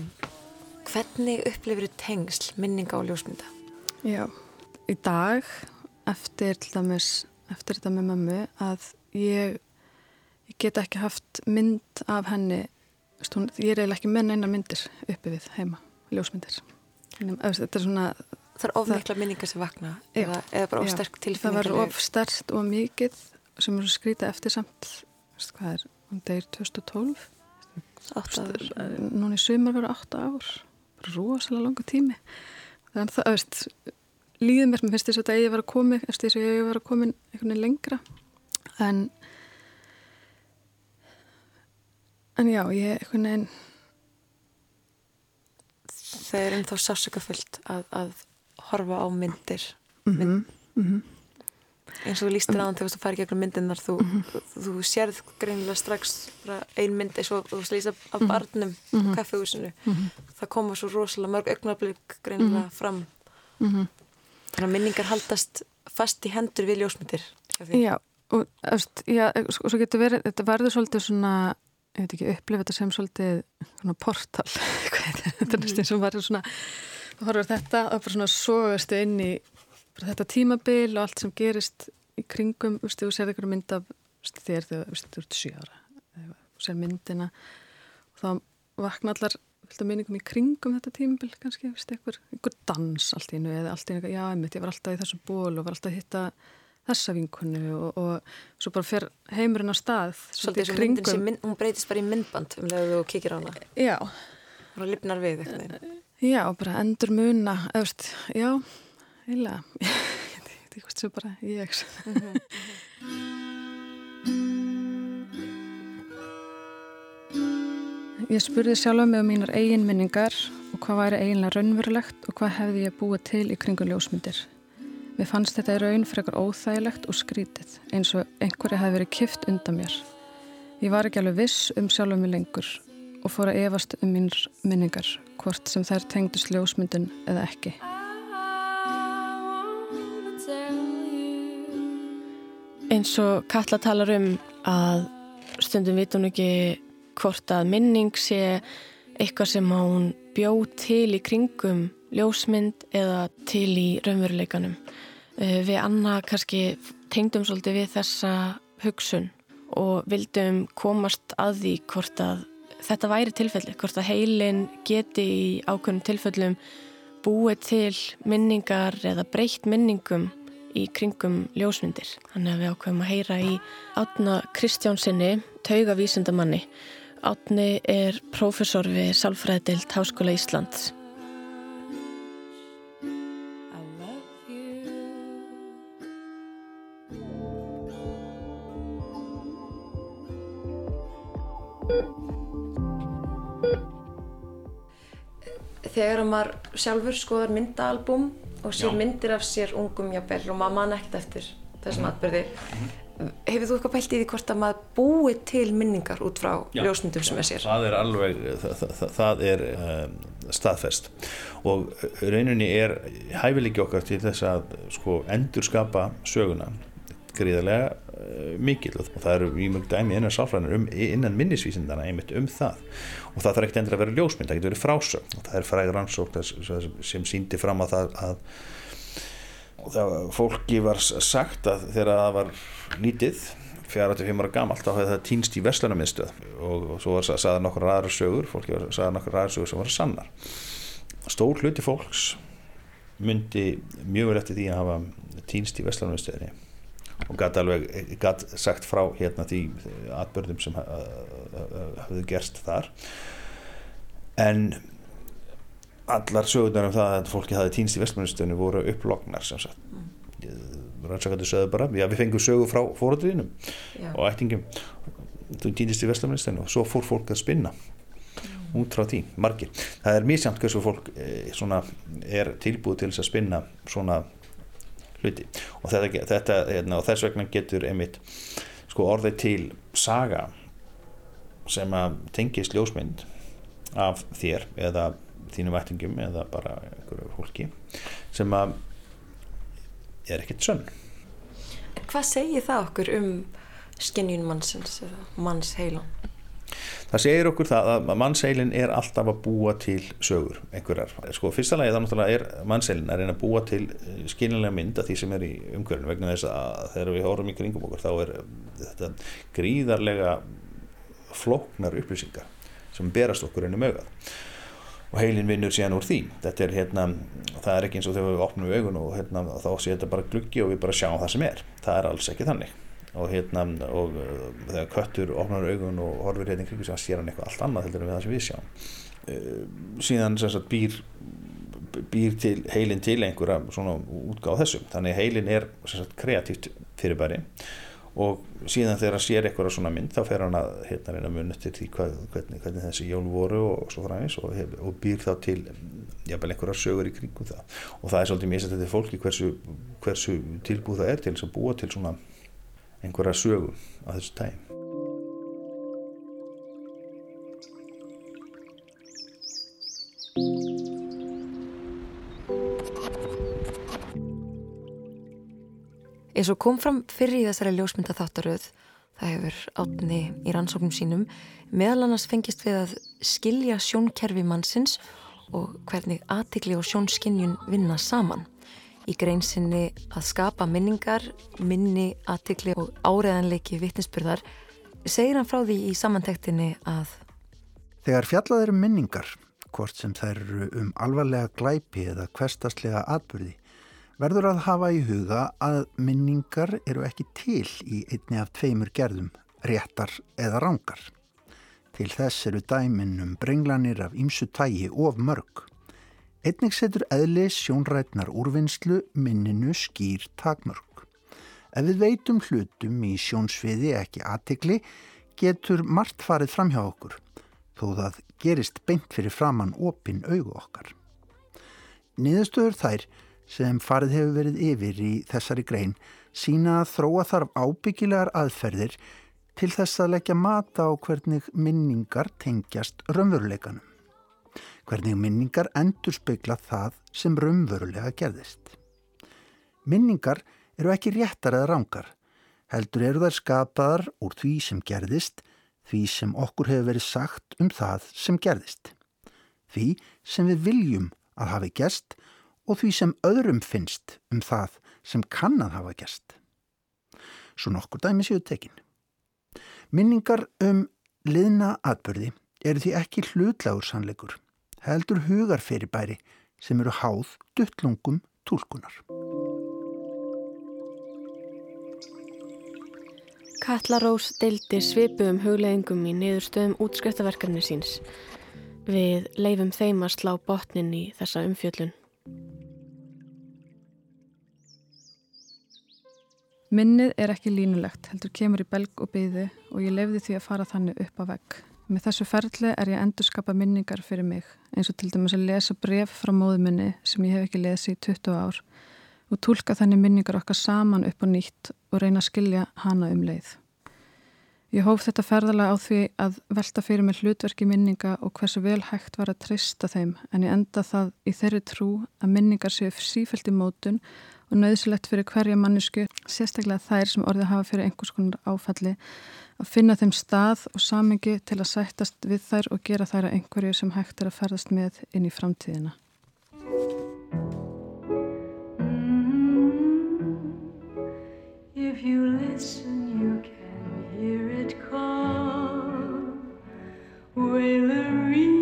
hvernig upplifir þú tengsl minninga og ljósmynda? Já, í dag eftir til dæmis, eftir þetta með mömmu að ég, ég get ekki haft mynd af henni hún, ég er eiginlega ekki með neina myndir uppi við heima, ljósmyndir þetta er svona Það er ofmikla minningar sem vakna Já. eða, eða bara Já. ofsterk það tilfinningar verður of stert og mikið sem er skrítið eftir samt hvað er, hún deyr 2012 Átta ár. núna í sumar verður 8 ár rosalega langa tími þannig að það, líður mér, mér finnst þess að þetta eigi að komið eftir þess að ég eigi að komin einhvern veginn lengra en en já, ég einhvern veginn Það er ennþá sásökafullt að, að horfa á myndir mm -hmm. eins og þú lístir aðan þegar þú færi gegnum myndirnar þú, þú sérð greinilega strax ein mynd eins og þú slýsa af Mhm. barnum Mhm. á kaffehúsinu Mhm. það koma svo rosalega mörg augnablík greinilega Mhm. fram Mhm. þannig að minningar haldast fast í hendur við ljósmyndir. Já, og veist, já, og svo getur verið, þetta verður svolítið svona, ég veit ekki, upplifa þetta sem svolítið svona portal, *laughs* þetta, er næst eins og verður svona, horfur þetta og bara svona sogastu inn í þetta tímabil og allt sem gerist í kringum, þú veist, þú sér eitthvað mynd af þér þegar, þú veist, þú ert sjö ára, þú sér myndina og þá vakna allar fylgta minningum í kringum þetta tímabil kannski, þú veist, einhver, einhver dans allt í einu eða allt í einu, já, einmitt, ég var alltaf í þessum ból og var alltaf að hitta þessa vinkonu og, og svo bara fer heimurinn á stað svolítið og myndin sem mynd, hún breytist bara í myndband um leiðu þú kikir á hana. Já. og lifnar við eitthvað Já, og bara endur muna eða, veist, já, *laughs* ég veit ekki hvort sem bara ég. Ég spurði sjálfa mig um mínar eigin minningar og hvað væri eiginlega raunverulegt og hvað hefði ég búið til í kringum ljósmyndir. Mér fannst þetta í raun eitthvað óþægilegt og skrítið eins og einhverju hefði verið kift undan mér. Ég var ekki alveg viss um sjálfa mig lengur og fór að efast um mínar minningar, hvort sem þær tengdust ljósmyndun eða ekki. Eins og Katla talar um að stundum veit hún ekki hvort að minning sé eitthvað sem hún bjó til í kringum ljósmynd eða til í raunveruleikanum. Eh, Við Anna kannski tengdum svolítið við þessa hugsun og vildum komast að því hvort að þetta væri tilfelli, hvort að heilin geti í ákveðnum tilfellum búið til minningar eða breytt minningum í kringum ljósmyndir. Þannig að við ákveðum að heyra í Átna Kristjánsinni, taugavísindamanni. Átni er prófessor við Sálfræðild Háskóla Íslands. Þegar maður sjálfur skoðar myndaalbum og sér Já. myndir af sér ungum jafnvel og maður man ekkert eftir þessum Mhm. atbyrði hefur þú eitthvað pælt í því hvort að maður búi til minningar út frá Já. ljósmyndum sem er sér það er alveg, það, það, það er um, staðfest og rauninni er hæfileiki okkar til þess að sko endurskapa söguna gríðarlega mikil og það eru í mjög dæmi innan sálfræðinur um, innan minnisvísindana einmitt um það. Og það þarf ekkert endur að vera ljósmynd, það getur verið frásögn. Og það er fræg rannsók þess- sem síndi fram á það að það fólki var sagt að þegar það var lítið 45 ára gamalt þá hefði það týnst í Vestlunarmiðstöð og, og svo var sagði nokkur aðra sögur fólki var sagði nokkur aðra sögur sem var sannar. Stór hluti fólks myndi mjög vel eftir því að hafa týnst í Vestlunarmiðstöðinni og gæti alveg gat sagt frá hérna því atbörðum sem ha- hafðu gerst þar. En allar sögurnar um það að fólki hafi týnst í Vestlunarmiðstöðinni voru upplognar sem sagt. Rannsakandi sögðu bara, já við fengum sögu frá Já. og ættingum þú týndist í Vestlunarmiðstöðinni og svo fór fólk að spinna. Út frá því, margir. Það er misjamt hversu fólk e, svona, er tilbúið til að spinna svona hluti. Og, þetta, þetta, hérna, og þess vegna getur einmitt sko, orðið til saga sem að tengist ljósmynd af þér eða þínum ættingum eða bara einhverju fólki sem að er ekkert sönn. Hvað segir það okkur um skinnjun mannsins eða manns heilan Það segir okkur það að mannsheilin er alltaf að búa til sögur einhverjar. Sko, fyrsta lagi þá náttúrulega er mannsheilin að reyna að búa til skiljanlega mynd af því sem er í umhverfinu vegna þess að þegar við horfum í kringum okkur þá er eh, þetta gríðarlega flóknar upplýsingar sem berast okkur ennum augað. Og heilin vinnur síðan úr því. Þetta er hérna, það er ekki eins og þegar við opnum augun og hérna, þá sé þetta bara gluggi og við bara sjáum það sem er, það er alls ekki þannig og hérna og uh, þegar köttur opnar augun og horfir hérna í kringu sem sér hann eitthvað allt annað heldur en við það sem við sjáum. Uh, síðan sem sagt býr býr til heilin til einhverja svona útgáð þessum þannig heilin er sem sagt kreatíft fyrirbæri og síðan þegar hann sér eitthvað svona mynd þá fer hann að hérna reyna mun eftir því hvað, hvernig, hvernig þessi jól voru og svo fræmis og, og býr þá til jafnvel einhverjar sögur í kringum það. Og það er svolítið misað þetta fólki hversu, hversu tilbúð það er til að búa til svona einhverja sögu á þessu tæmi Eins og kom fram fyrir í þessari ljósmynda þáttaröð, það hefur átni í rannsóknum sínum, meðal annars fengist við að skilja sjónkerfi mannsins og hvernig aðtikli og sjónskinjun vinna saman. Í greinsinni að skapa minningar, minni, aðtikli og áreðanleiki vittnesburðar segir hann frá því í samantektinni að Þegar fjallað eru minningar, hvort sem þær eru um alvarlega glæpi eða hverstaslega atbyrði, verður að hafa í huga að minningar eru ekki til í einni af tveimur gerðum, réttar eða rángar. Til þess eru dæmin um brenglanir af ýmsu tægi of mörg. Einnig setur eðli sjónrætnar úrvinnslu minninu skýr takmörg. Ef við veitum hlutum í sjónsviði ekki aðtikli, getur margt farið fram hjá okkur, þó það gerist beint fyrir framann opin augu okkar. Niðurstöður þær sem farið hefur verið yfir í þessari grein sína að þróa þarf ábyggilegar aðferðir til þess að leggja mata á hvernig minningar tengjast raunveruleikanum. Hvernig minningar endur speikla það sem raunverulega gerðist. Minningar eru ekki réttar eða rángar, Heldur eru þær skapaðar úr því sem gerðist, því sem okkur hefur verið sagt um það sem gerðist. Því sem við viljum að hafi gerst og því sem öðrum finnst um það sem kann að hafa gerst. Svo nokkur dæmi séu tekin. Minningar um liðna atbyrði eru því ekki hlutlagur sannleikur, heldur hugar fyrirbæri sem eru háð duttlungum tólkunar. Katla Rós deildi svipuðum hugleðingum í niðurstöðum útskriftaverkarnir síns. Við leifum þeim að slá botnin í þessa umfjöllun. Minnið er ekki línulegt, heldur kemur í belg og byði og ég lefði því að fara þannig upp á vegg. Með þessu ferli er ég að endurskapa minningar fyrir mig, eins og til dæmis að lesa bref frá móðuminni sem ég hef ekki lesið í 20 ár og tólka þannig minningar okkar saman upp á nýtt og reyna að skilja hana um leið. Ég hóf þetta ferðalega á því að velta fyrir mig hlutverki minninga og hversu vel hægt var að trista þeim en ég enda það í þeirri trú að minningar séu sífælt í mótun og nöðsilegt fyrir hverja mannesku, sérstaklega þær sem orðið hafa fyrir einhvers konar áfalli, að finna þeim stað og samengi til að sættast við þær og gera þær að einhverju sem hægt er að ferðast með inn í framtíðina. If you listen, you can hear it call. Wailery.